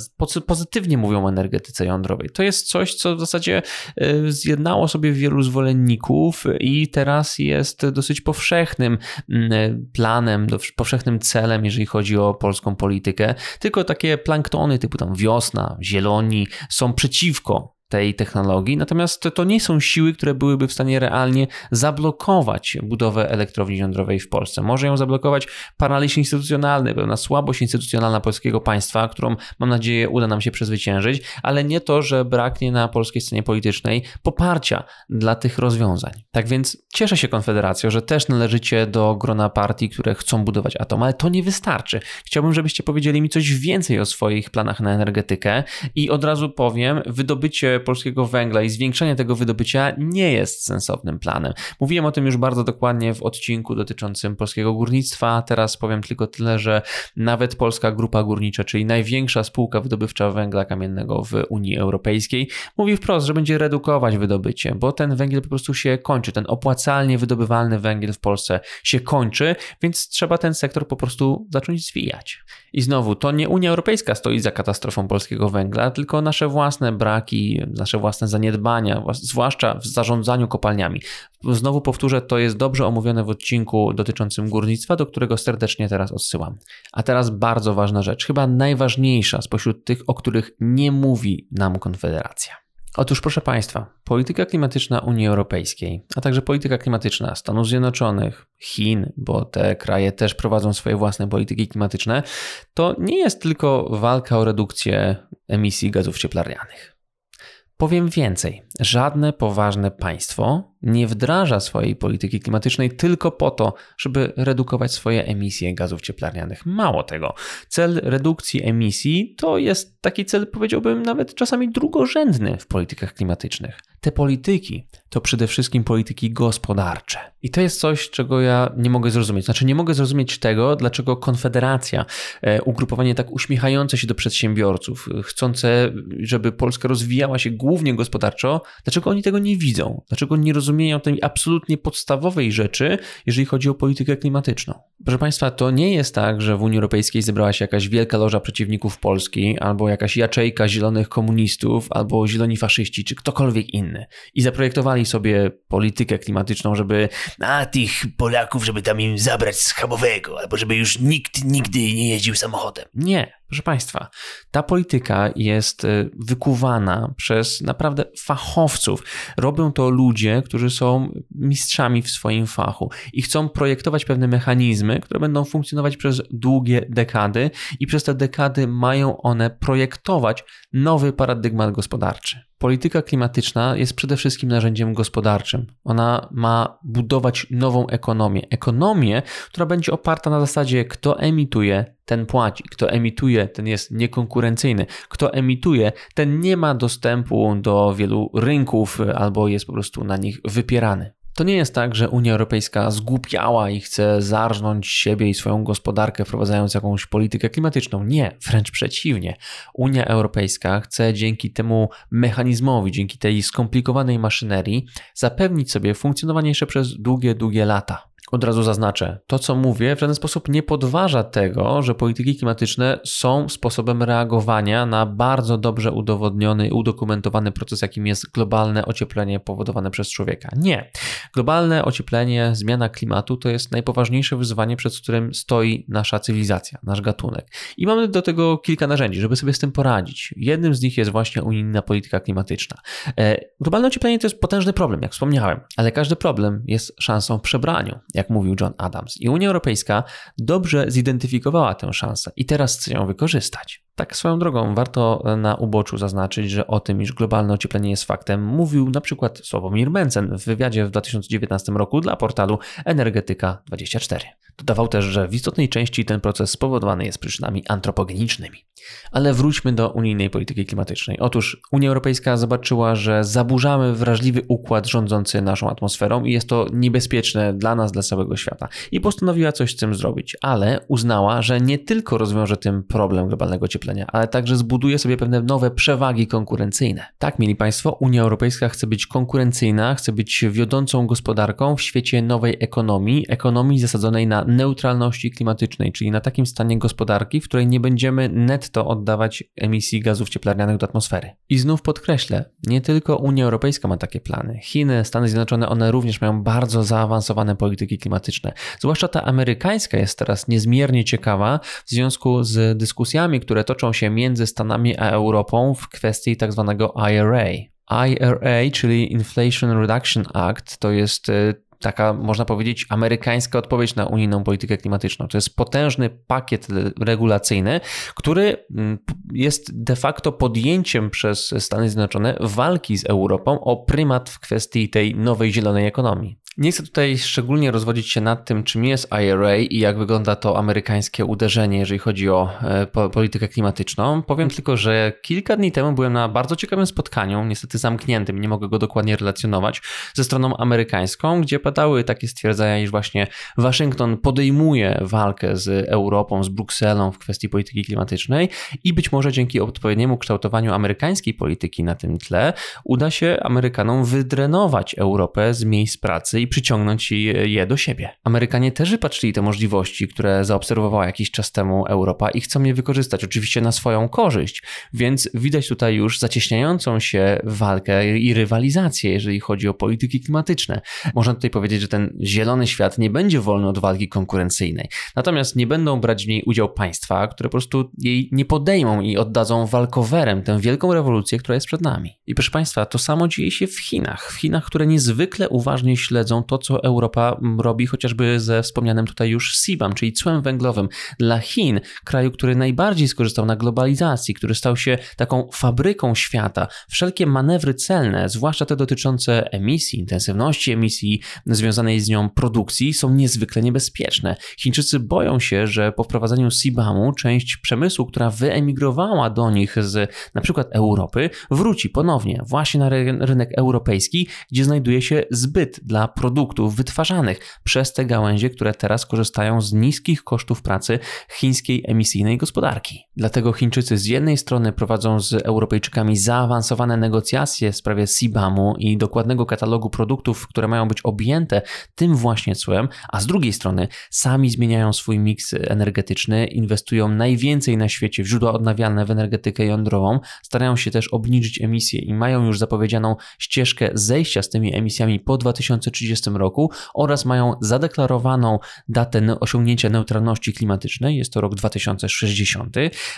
pozytywnie mówią o energetyce jądrowej. To jest coś, co w zasadzie e, zjednało sobie wielu zwolenników i teraz jest dosyć powszechnym mm, planem, powszechnym celem, jeżeli chodzi o polską politykę. Tylko takie planktony typu tam wiosna, zieloni są przeciwko tej technologii, natomiast to nie są siły, które byłyby w stanie realnie zablokować budowę elektrowni jądrowej w Polsce. Może ją zablokować paraliż instytucjonalny, pewna słabość instytucjonalna polskiego państwa, którą mam nadzieję uda nam się przezwyciężyć, ale nie to, że braknie na polskiej scenie politycznej poparcia dla tych rozwiązań. Tak więc cieszę się Konfederacją, że też należycie do grona partii, które chcą budować atom, ale to nie wystarczy. Chciałbym, żebyście powiedzieli mi coś więcej o swoich planach na energetykę i od razu powiem, wydobycie polskiego węgla i zwiększenie tego wydobycia nie jest sensownym planem. Mówiłem o tym już bardzo dokładnie w odcinku dotyczącym polskiego górnictwa. Teraz powiem tylko tyle, że nawet Polska Grupa Górnicza, czyli największa spółka wydobywcza węgla kamiennego w Unii Europejskiej, mówi wprost, że będzie redukować wydobycie, bo ten węgiel po prostu się kończy. Ten opłacalnie wydobywalny węgiel w Polsce się kończy, więc trzeba ten sektor po prostu zacząć zwijać. I znowu, to nie Unia Europejska stoi za katastrofą polskiego węgla, tylko nasze własne braki, nasze własne zaniedbania, zwłaszcza w zarządzaniu kopalniami. Znowu powtórzę, to jest dobrze omówione w odcinku dotyczącym górnictwa, do którego serdecznie teraz odsyłam. A teraz bardzo ważna rzecz, chyba najważniejsza spośród tych, o których nie mówi nam Konfederacja. Otóż, proszę Państwa, polityka klimatyczna Unii Europejskiej, a także polityka klimatyczna Stanów Zjednoczonych, Chin, bo te kraje też prowadzą swoje własne polityki klimatyczne, to nie jest tylko walka o redukcję emisji gazów cieplarnianych. Powiem więcej, żadne poważne państwo nie wdraża swojej polityki klimatycznej tylko po to, żeby redukować swoje emisje gazów cieplarnianych. Mało tego, cel redukcji emisji to jest taki cel, powiedziałbym, nawet czasami drugorzędny w politykach klimatycznych. Te polityki to przede wszystkim polityki gospodarcze. I to jest coś, czego ja nie mogę zrozumieć. Znaczy, nie mogę zrozumieć tego, dlaczego Konfederacja, e, ugrupowanie tak uśmiechające się do przedsiębiorców, chcące, żeby Polska rozwijała się głównie gospodarczo, dlaczego oni tego nie widzą? Dlaczego nie rozumieją? Rozumieją tej absolutnie podstawowej rzeczy, jeżeli chodzi o politykę klimatyczną. Proszę Państwa, to nie jest tak, że w Unii Europejskiej zebrała się jakaś wielka loża przeciwników Polski, albo jakaś jaczejka zielonych komunistów, albo zieloni faszyści, czy ktokolwiek inny i zaprojektowali sobie politykę klimatyczną, żeby a tych Polaków, żeby tam im zabrać schabowego, albo żeby już nikt nigdy nie jeździł samochodem. Nie. Proszę Państwa, ta polityka jest y, wykuwana przez naprawdę fachowców. Robią to ludzie, którzy są mistrzami w swoim fachu i chcą projektować pewne mechanizmy, które będą funkcjonować przez długie dekady, i przez te dekady mają one projektować nowy paradygmat gospodarczy. Polityka klimatyczna jest przede wszystkim narzędziem gospodarczym. Ona ma budować nową ekonomię. Ekonomię, która będzie oparta na zasadzie, kto emituje, ten płaci. Kto emituje, ten jest niekonkurencyjny. Kto emituje, ten nie ma dostępu do wielu rynków albo jest po prostu na nich wypierany. To nie jest tak, że Unia Europejska zgłupiała i chce zarżnąć siebie i swoją gospodarkę, wprowadzając jakąś politykę klimatyczną. Nie, wręcz przeciwnie. Unia Europejska chce dzięki temu mechanizmowi, dzięki tej skomplikowanej maszynerii zapewnić sobie funkcjonowanie jeszcze przez długie, długie lata. Od razu zaznaczę, to co mówię w żaden sposób nie podważa tego, że polityki klimatyczne są sposobem reagowania na bardzo dobrze udowodniony i udokumentowany proces, jakim jest globalne ocieplenie powodowane przez człowieka. Nie. Globalne ocieplenie, zmiana klimatu to jest najpoważniejsze wyzwanie, przed którym stoi nasza cywilizacja, nasz gatunek. I mamy do tego kilka narzędzi, żeby sobie z tym poradzić. Jednym z nich jest właśnie unijna polityka klimatyczna. E, globalne ocieplenie to jest potężny problem, jak wspomniałem, ale każdy problem jest szansą przebraniu jak mówił John Adams. I Unia Europejska dobrze zidentyfikowała tę szansę i teraz chce ją wykorzystać. Tak swoją drogą warto na uboczu zaznaczyć, że o tym, iż globalne ocieplenie jest faktem, mówił na przykład Sławomir Mencen w wywiadzie w 2019 roku dla portalu Energetyka24. Dodawał też, że w istotnej części ten proces spowodowany jest przyczynami antropogenicznymi. Ale wróćmy do unijnej polityki klimatycznej. Otóż Unia Europejska zobaczyła, że zaburzamy wrażliwy układ rządzący naszą atmosferą i jest to niebezpieczne dla nas, dla całego świata. I postanowiła coś z tym zrobić, ale uznała, że nie tylko rozwiąże tym problem globalnego ocieplenia, ale także zbuduje sobie pewne nowe przewagi konkurencyjne. Tak, mieli Państwo, Unia Europejska chce być konkurencyjna, chce być wiodącą gospodarką w świecie nowej ekonomii, ekonomii zasadzonej na neutralności klimatycznej, czyli na takim stanie gospodarki, w której nie będziemy netto oddawać emisji gazów cieplarnianych do atmosfery. I znów podkreślę, nie tylko Unia Europejska ma takie plany. Chiny, Stany Zjednoczone, one również mają bardzo zaawansowane polityki klimatyczne. Zwłaszcza ta amerykańska jest teraz niezmiernie ciekawa w związku z dyskusjami, które toczą się między Stanami a Europą w kwestii tak zwanego IRA. IRA, czyli Inflation Reduction Act, to jest e, taka, można powiedzieć, amerykańska odpowiedź na unijną politykę klimatyczną. To jest potężny pakiet regulacyjny, który mm, jest de facto podjęciem przez Stany Zjednoczone walki z Europą o prymat w kwestii tej nowej zielonej ekonomii. Nie chcę tutaj szczególnie rozwodzić się nad tym, czym jest IRA i jak wygląda to amerykańskie uderzenie, jeżeli chodzi o e, politykę klimatyczną. Powiem tylko, że kilka dni temu byłem na bardzo ciekawym spotkaniu, niestety zamkniętym, nie mogę go dokładnie relacjonować, ze stroną amerykańską, gdzie padały takie stwierdzenia, iż właśnie Waszyngton podejmuje walkę z Europą, z Brukselą w kwestii polityki klimatycznej i być może dzięki odpowiedniemu kształtowaniu amerykańskiej polityki na tym tle uda się Amerykanom wydrenować Europę z miejsc pracy i przyciągnąć je do siebie. Amerykanie też wypatrzyli te możliwości, które zaobserwowała jakiś czas temu Europa i chcą je wykorzystać, oczywiście na swoją korzyść, więc widać tutaj już zacieśniającą się walkę i rywalizację, jeżeli chodzi o polityki klimatyczne. Można tutaj powiedzieć, że ten zielony świat nie będzie wolny od walki konkurencyjnej, natomiast nie będą brać w niej udział państwa, które po prostu jej nie podejmą i oddadzą walkowerem tę wielką rewolucję, która jest przed nami. I proszę Państwa, to samo dzieje się w Chinach. W Chinach, które niezwykle uważnie śledzą to, co Europa robi chociażby ze wspomnianym tutaj już CBAM, czyli cłem węglowym dla Chin, kraju, który najbardziej skorzystał na globalizacji, który stał się taką fabryką świata. Wszelkie manewry celne, zwłaszcza te dotyczące emisji, intensywności emisji związanej z nią produkcji, są niezwykle niebezpieczne. Chińczycy boją się, że po wprowadzeniu CBAM-u część przemysłu, która wyemigrowała do nich z na przykład Europy, wróci ponownie właśnie na rynek europejski, gdzie znajduje się zbyt dla produktów wytwarzanych przez te gałęzie, które teraz korzystają z niskich kosztów pracy chińskiej emisyjnej gospodarki. Dlatego Chińczycy z jednej strony prowadzą z Europejczykami zaawansowane negocjacje w sprawie CBAM-u i dokładnego katalogu produktów, które mają być objęte tym właśnie cłem, a z drugiej strony sami zmieniają swój miks energetyczny, inwestują najwięcej na świecie w źródła odnawialne, w energetykę jądrową, starają się też obniżyć emisje i mają już zapowiedzianą ścieżkę zejścia z tymi emisjami po 2030 2030 roku oraz mają zadeklarowaną datę osiągnięcia neutralności klimatycznej, jest to rok 2060,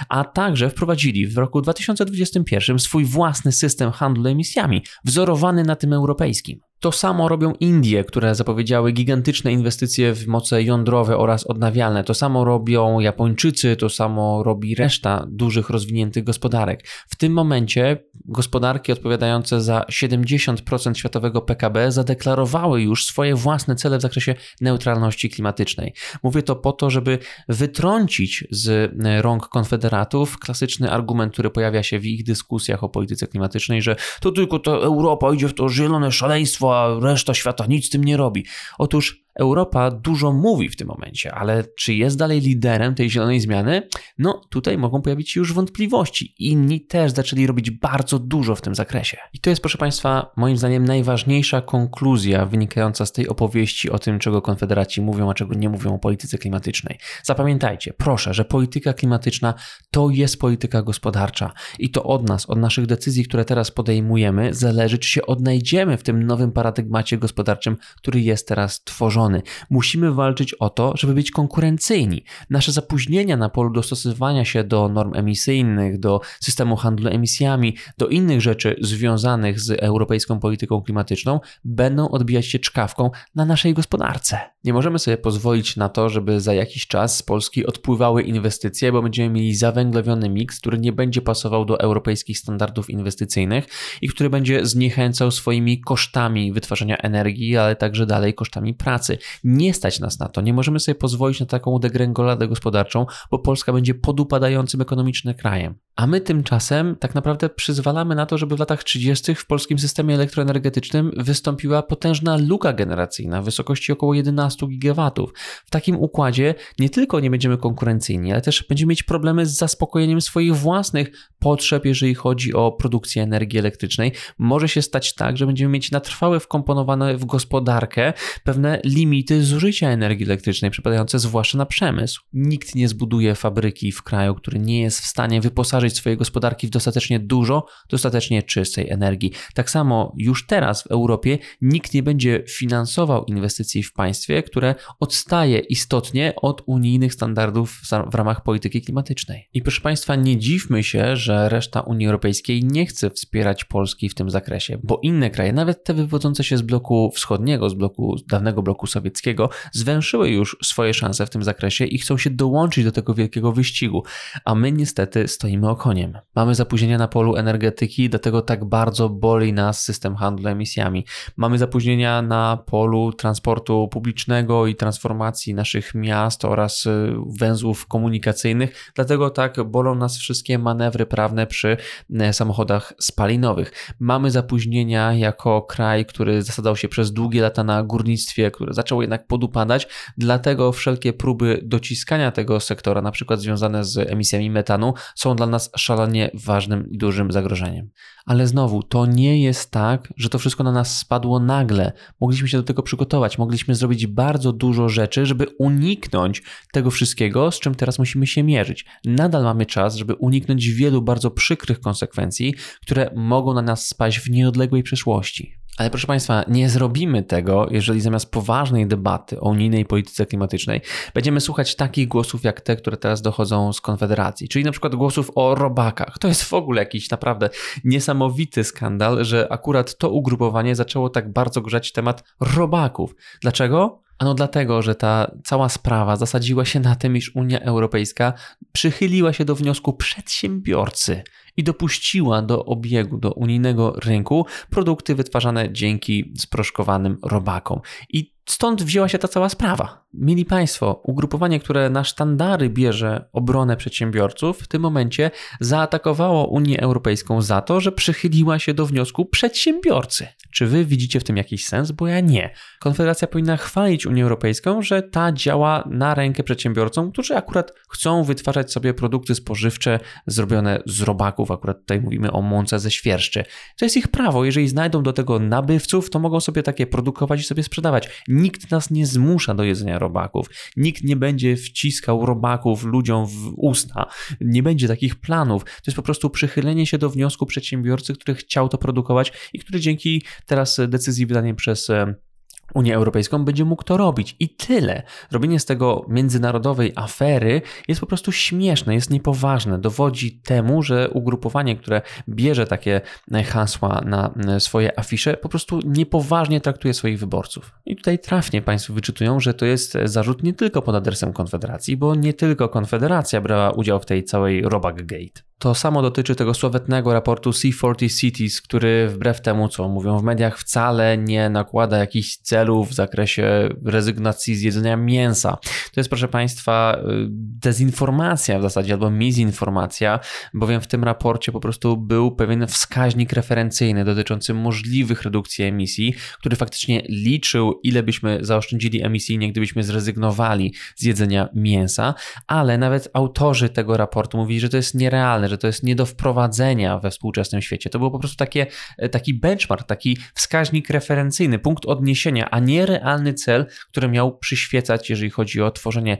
a także wprowadzili w roku 2021 swój własny system handlu emisjami, wzorowany na tym europejskim. To samo robią Indie, które zapowiedziały gigantyczne inwestycje w moce jądrowe oraz odnawialne. To samo robią Japończycy, to samo robi reszta dużych, rozwiniętych gospodarek. W tym momencie gospodarki odpowiadające za 70% światowego PKB zadeklarowały już swoje własne cele w zakresie neutralności klimatycznej. Mówię to po to, żeby wytrącić z rąk konfederatów klasyczny argument, który pojawia się w ich dyskusjach o polityce klimatycznej, że to tylko ta Europa idzie w to zielone szaleństwo, a reszta świata nic z tym nie robi. Otóż Europa dużo mówi w tym momencie, ale czy jest dalej liderem tej zielonej zmiany? No, tutaj mogą pojawić się już wątpliwości. Inni też zaczęli robić bardzo dużo w tym zakresie. I to jest, proszę Państwa, moim zdaniem najważniejsza konkluzja wynikająca z tej opowieści o tym, czego konfederaci mówią, a czego nie mówią o polityce klimatycznej. Zapamiętajcie, proszę, że polityka klimatyczna to jest polityka gospodarcza i to od nas, od naszych decyzji, które teraz podejmujemy, zależy, czy się odnajdziemy w tym nowym paradygmacie gospodarczym, który jest teraz tworzony Musimy walczyć o to, żeby być konkurencyjni. Nasze zapóźnienia na polu dostosowywania się do norm emisyjnych, do systemu handlu emisjami, do innych rzeczy związanych z europejską polityką klimatyczną będą odbijać się czkawką na naszej gospodarce. Nie możemy sobie pozwolić na to, żeby za jakiś czas z Polski odpływały inwestycje, bo będziemy mieli zawęglowiony miks, który nie będzie pasował do europejskich standardów inwestycyjnych i który będzie zniechęcał swoimi kosztami wytwarzania energii, ale także dalej kosztami pracy. Nie stać nas na to. Nie możemy sobie pozwolić na taką degrengoladę gospodarczą, bo Polska będzie podupadającym ekonomicznie krajem. A my tymczasem tak naprawdę przyzwalamy na to, żeby w latach 30. w polskim systemie elektroenergetycznym wystąpiła potężna luka generacyjna w wysokości około 11 gigawatów. W takim układzie nie tylko nie będziemy konkurencyjni, ale też będziemy mieć problemy z zaspokojeniem swoich własnych potrzeb, jeżeli chodzi o produkcję energii elektrycznej. Może się stać tak, że będziemy mieć na trwałe wkomponowane w gospodarkę pewne limity zużycia energii elektrycznej, przypadające zwłaszcza na przemysł. Nikt nie zbuduje fabryki w kraju, który nie jest w stanie wyposażyć swojej gospodarki w dostatecznie dużo, dostatecznie czystej energii. Tak samo już teraz w Europie nikt nie będzie finansował inwestycji w państwie, które odstaje istotnie od unijnych standardów w ramach polityki klimatycznej. I proszę Państwa, nie dziwmy się, że reszta Unii Europejskiej nie chce wspierać Polski w tym zakresie, bo inne kraje, nawet te wywodzące się z bloku wschodniego, z bloku dawnego bloku sowieckiego, zwęszyły już swoje szanse w tym zakresie i chcą się dołączyć do tego wielkiego wyścigu, a my niestety stoimy okoniem. Mamy zapóźnienia na polu energetyki, dlatego tak bardzo boli nas system handlu emisjami. Mamy zapóźnienia na polu transportu publicznego i transformacji naszych miast oraz y, węzłów komunikacyjnych, dlatego tak bolą nas wszystkie manewry prawne przy y, samochodach spalinowych. Mamy zapóźnienia jako kraj, który zasadał się przez długie lata na górnictwie, które zaczęło jednak podupadać, dlatego wszelkie próby dociskania tego sektora, na przykład związane z emisjami metanu, są dla nas szalenie ważnym i dużym zagrożeniem. Ale znowu, to nie jest tak, że to wszystko na nas spadło nagle. Mogliśmy się do tego przygotować, mogliśmy zrobić bardzo dużo rzeczy, żeby uniknąć tego wszystkiego, z czym teraz musimy się mierzyć. Nadal mamy czas, żeby uniknąć wielu bardzo przykrych konsekwencji, które mogą na nas spaść w nieodległej przyszłości. Ale proszę Państwa, nie zrobimy tego, jeżeli zamiast poważnej debaty o unijnej polityce klimatycznej będziemy słuchać takich głosów jak te, które teraz dochodzą z Konfederacji, czyli na przykład głosów o robakach. To jest w ogóle jakiś naprawdę niesamowity skandal, że akurat to ugrupowanie zaczęło tak bardzo grzać temat robaków. Dlaczego? Ano dlatego, że ta cała sprawa zasadziła się na tym, iż Unia Europejska przychyliła się do wniosku przedsiębiorcy i dopuściła do obiegu, do unijnego rynku produkty wytwarzane dzięki sproszkowanym robakom. I Stąd wzięła się ta cała sprawa. Mieli Państwo, ugrupowanie, które na sztandary bierze obronę przedsiębiorców, w tym momencie zaatakowało Unię Europejską za to, że przychyliła się do wniosku przedsiębiorcy. Czy Wy widzicie w tym jakiś sens? Bo ja nie. Konfederacja powinna chwalić Unię Europejską, że ta działa na rękę przedsiębiorcom, którzy akurat chcą wytwarzać sobie produkty spożywcze zrobione z robaków. Akurat tutaj mówimy o mące ze świerszczy. To jest ich prawo. Jeżeli znajdą do tego nabywców, to mogą sobie takie produkować i sobie sprzedawać Nikt nas nie zmusza do jedzenia robaków. Nikt nie będzie wciskał robaków ludziom w usta. Nie będzie takich planów. To jest po prostu przychylenie się do wniosku przedsiębiorcy, który chciał to produkować i który dzięki teraz decyzji wydanej przez Unię Europejską, będzie mógł to robić. I tyle. Robienie z tego międzynarodowej afery jest po prostu śmieszne, jest niepoważne. Dowodzi temu, że ugrupowanie, które bierze takie hasła na swoje afisze, po prostu niepoważnie traktuje swoich wyborców. I tutaj trafnie Państwo wyczytują, że to jest zarzut nie tylko pod adresem Konfederacji, bo nie tylko Konfederacja brała udział w tej całej Robak Gate. To samo dotyczy tego sławetnego raportu C40 Cities, który wbrew temu, co mówią w mediach, wcale nie nakłada jakichś celów w zakresie rezygnacji z jedzenia mięsa. To jest, proszę Państwa, y, dezinformacja w zasadzie albo mizinformacja, bowiem w tym raporcie po prostu był pewien wskaźnik referencyjny dotyczący możliwych redukcji emisji, który faktycznie liczył, ile byśmy zaoszczędzili emisyjnie, gdybyśmy zrezygnowali z jedzenia mięsa, ale nawet autorzy tego raportu mówili, że to jest nierealne że to jest nie do wprowadzenia we współczesnym świecie. To był po prostu takie, e, taki benchmark, taki wskaźnik referencyjny, punkt odniesienia, a nie realny cel, który miał przyświecać, jeżeli chodzi o tworzenie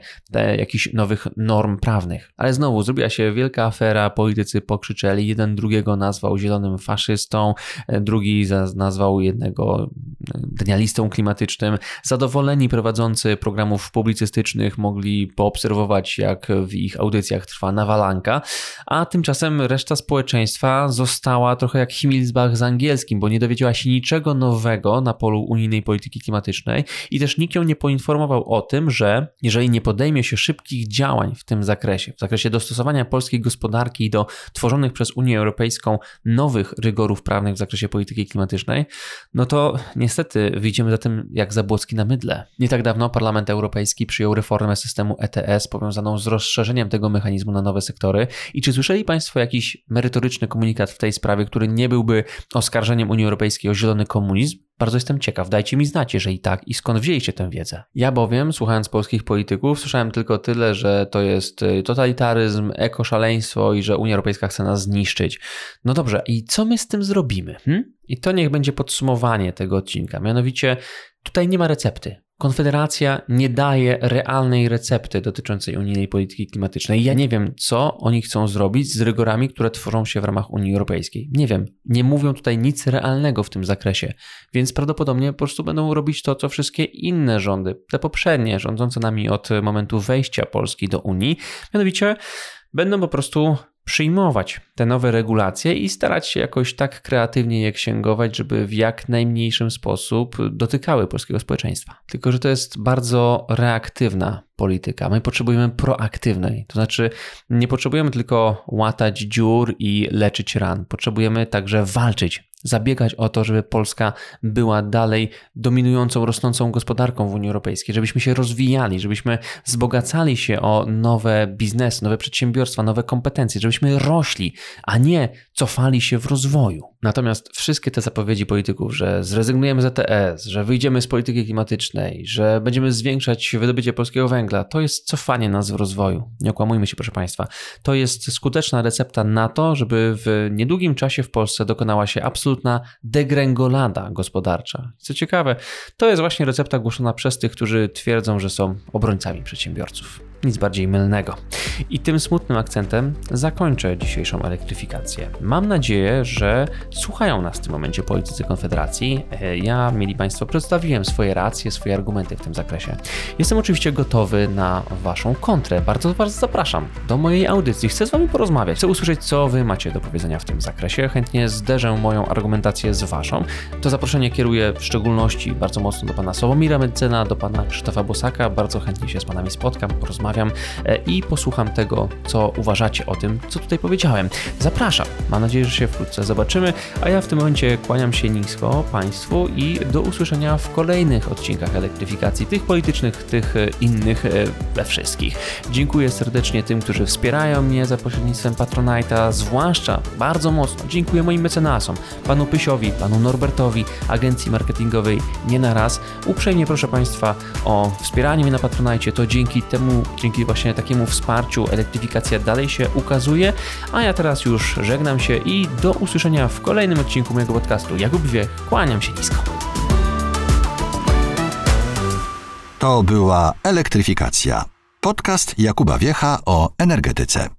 jakichś nowych norm prawnych. Ale znowu zrobiła się wielka afera, politycy pokrzyczeli, jeden drugiego nazwał zielonym faszystą, e, drugi nazwał jednego e, denialistą klimatycznym. Zadowoleni prowadzący programów publicystycznych mogli poobserwować, jak w ich audycjach trwa nawalanka, a tym Tymczasem reszta społeczeństwa została trochę jak Himmelsbach z angielskim, bo nie dowiedziała się niczego nowego na polu unijnej polityki klimatycznej i też nikt ją nie poinformował o tym, że jeżeli nie podejmie się szybkich działań w tym zakresie, w zakresie dostosowania polskiej gospodarki do tworzonych przez Unię Europejską nowych rygorów prawnych w zakresie polityki klimatycznej, no to niestety wyjdziemy za tym jak zabłoski na mydle. Nie tak dawno Parlament Europejski przyjął reformę systemu ETS powiązaną z rozszerzeniem tego mechanizmu na nowe sektory i czy słyszeli Państwo jakiś merytoryczny komunikat w tej sprawie, który nie byłby oskarżeniem Unii Europejskiej o zielony komunizm? Bardzo jestem ciekaw, dajcie mi znać, jeżeli tak i skąd wzięliście tę wiedzę. Ja bowiem, słuchając polskich polityków, słyszałem tylko tyle, że to jest y, totalitaryzm, ekoszaleństwo i że Unia Europejska chce nas zniszczyć. No dobrze, i co my z tym zrobimy? Hm? I to niech będzie podsumowanie tego odcinka. Mianowicie, tutaj nie ma recepty. Konfederacja nie daje realnej recepty dotyczącej unijnej polityki klimatycznej. Ja nie wiem, co oni chcą zrobić z rygorami, które tworzą się w ramach Unii Europejskiej. Nie wiem. Nie mówią tutaj nic realnego w tym zakresie, więc prawdopodobnie po prostu będą robić to, co wszystkie inne rządy, te poprzednie, rządzące nami od momentu wejścia Polski do Unii, mianowicie będą po prostu przyjmować te nowe regulacje i starać się jakoś tak kreatywnie je księgować, żeby w jak najmniejszym sposób dotykały polskiego społeczeństwa. Tylko, że to jest bardzo reaktywna polityka. My potrzebujemy proaktywnej, to znaczy nie potrzebujemy tylko łatać dziur i leczyć ran. Potrzebujemy także walczyć zabiegać o to, żeby Polska była dalej dominującą, rosnącą gospodarką w Unii Europejskiej, żebyśmy się rozwijali, żebyśmy wzbogacali się o nowe biznesy, nowe przedsiębiorstwa, nowe kompetencje, żebyśmy rośli, a nie cofali się w rozwoju. Natomiast wszystkie te zapowiedzi polityków, że zrezygnujemy z ETS, że wyjdziemy z polityki klimatycznej, że będziemy zwiększać wydobycie polskiego węgla, to jest cofanie nas w rozwoju. Nie okłamujmy się, proszę Państwa. To jest skuteczna recepta na to, żeby w niedługim czasie w Polsce dokonała się absolutna degrengolada gospodarcza. Co ciekawe, to jest właśnie recepta głoszona przez tych, którzy twierdzą, że są obrońcami przedsiębiorców. Nic bardziej mylnego. I tym smutnym akcentem zakończę dzisiejszą elektryfikację. Mam nadzieję, że słuchają nas w tym momencie politycy Konfederacji. E, ja, mieli Państwo, przedstawiłem swoje racje, swoje argumenty w tym zakresie. Jestem oczywiście gotowy na Waszą kontrę. Bardzo Was zapraszam do mojej audycji. Chcę z Wami porozmawiać, chcę usłyszeć, co Wy macie do powiedzenia w tym zakresie. Chętnie zderzę moją argumentację z Waszą. To zaproszenie kieruję w szczególności bardzo mocno do Pana Sławomira Medycena, do Pana Krzysztofa Bosaka. Bardzo chętnie się z Panami spotkam, porozmawiam e, i posłucham tego, co uważacie o tym, co tutaj powiedziałem. Zapraszam. Mam nadzieję, że się wkrótce zobaczymy, a ja w tym momencie kłaniam się nisko Państwu i do usłyszenia w kolejnych odcinkach elektryfikacji, tych politycznych, tych e, innych, e, we wszystkich. Dziękuję serdecznie tym, którzy wspierają mnie za pośrednictwem Patronite'a, zwłaszcza bardzo mocno dziękuję moim mecenasom, panu Pysiowi, panu Norbertowi, agencji marketingowej Nie na raz. Uprzejmie proszę Państwa o wspieranie mnie na Patronite, to dzięki temu, dzięki właśnie takiemu wsparciu elektryfikacja dalej się ukazuje, a ja teraz już żegnam się i do usłyszenia w kolejnym odcinku mojego podcastu. Jakub Wiech, kłaniam się nisko. To była Elektryfikacja. Podcast Jakuba Wiecha o energetyce.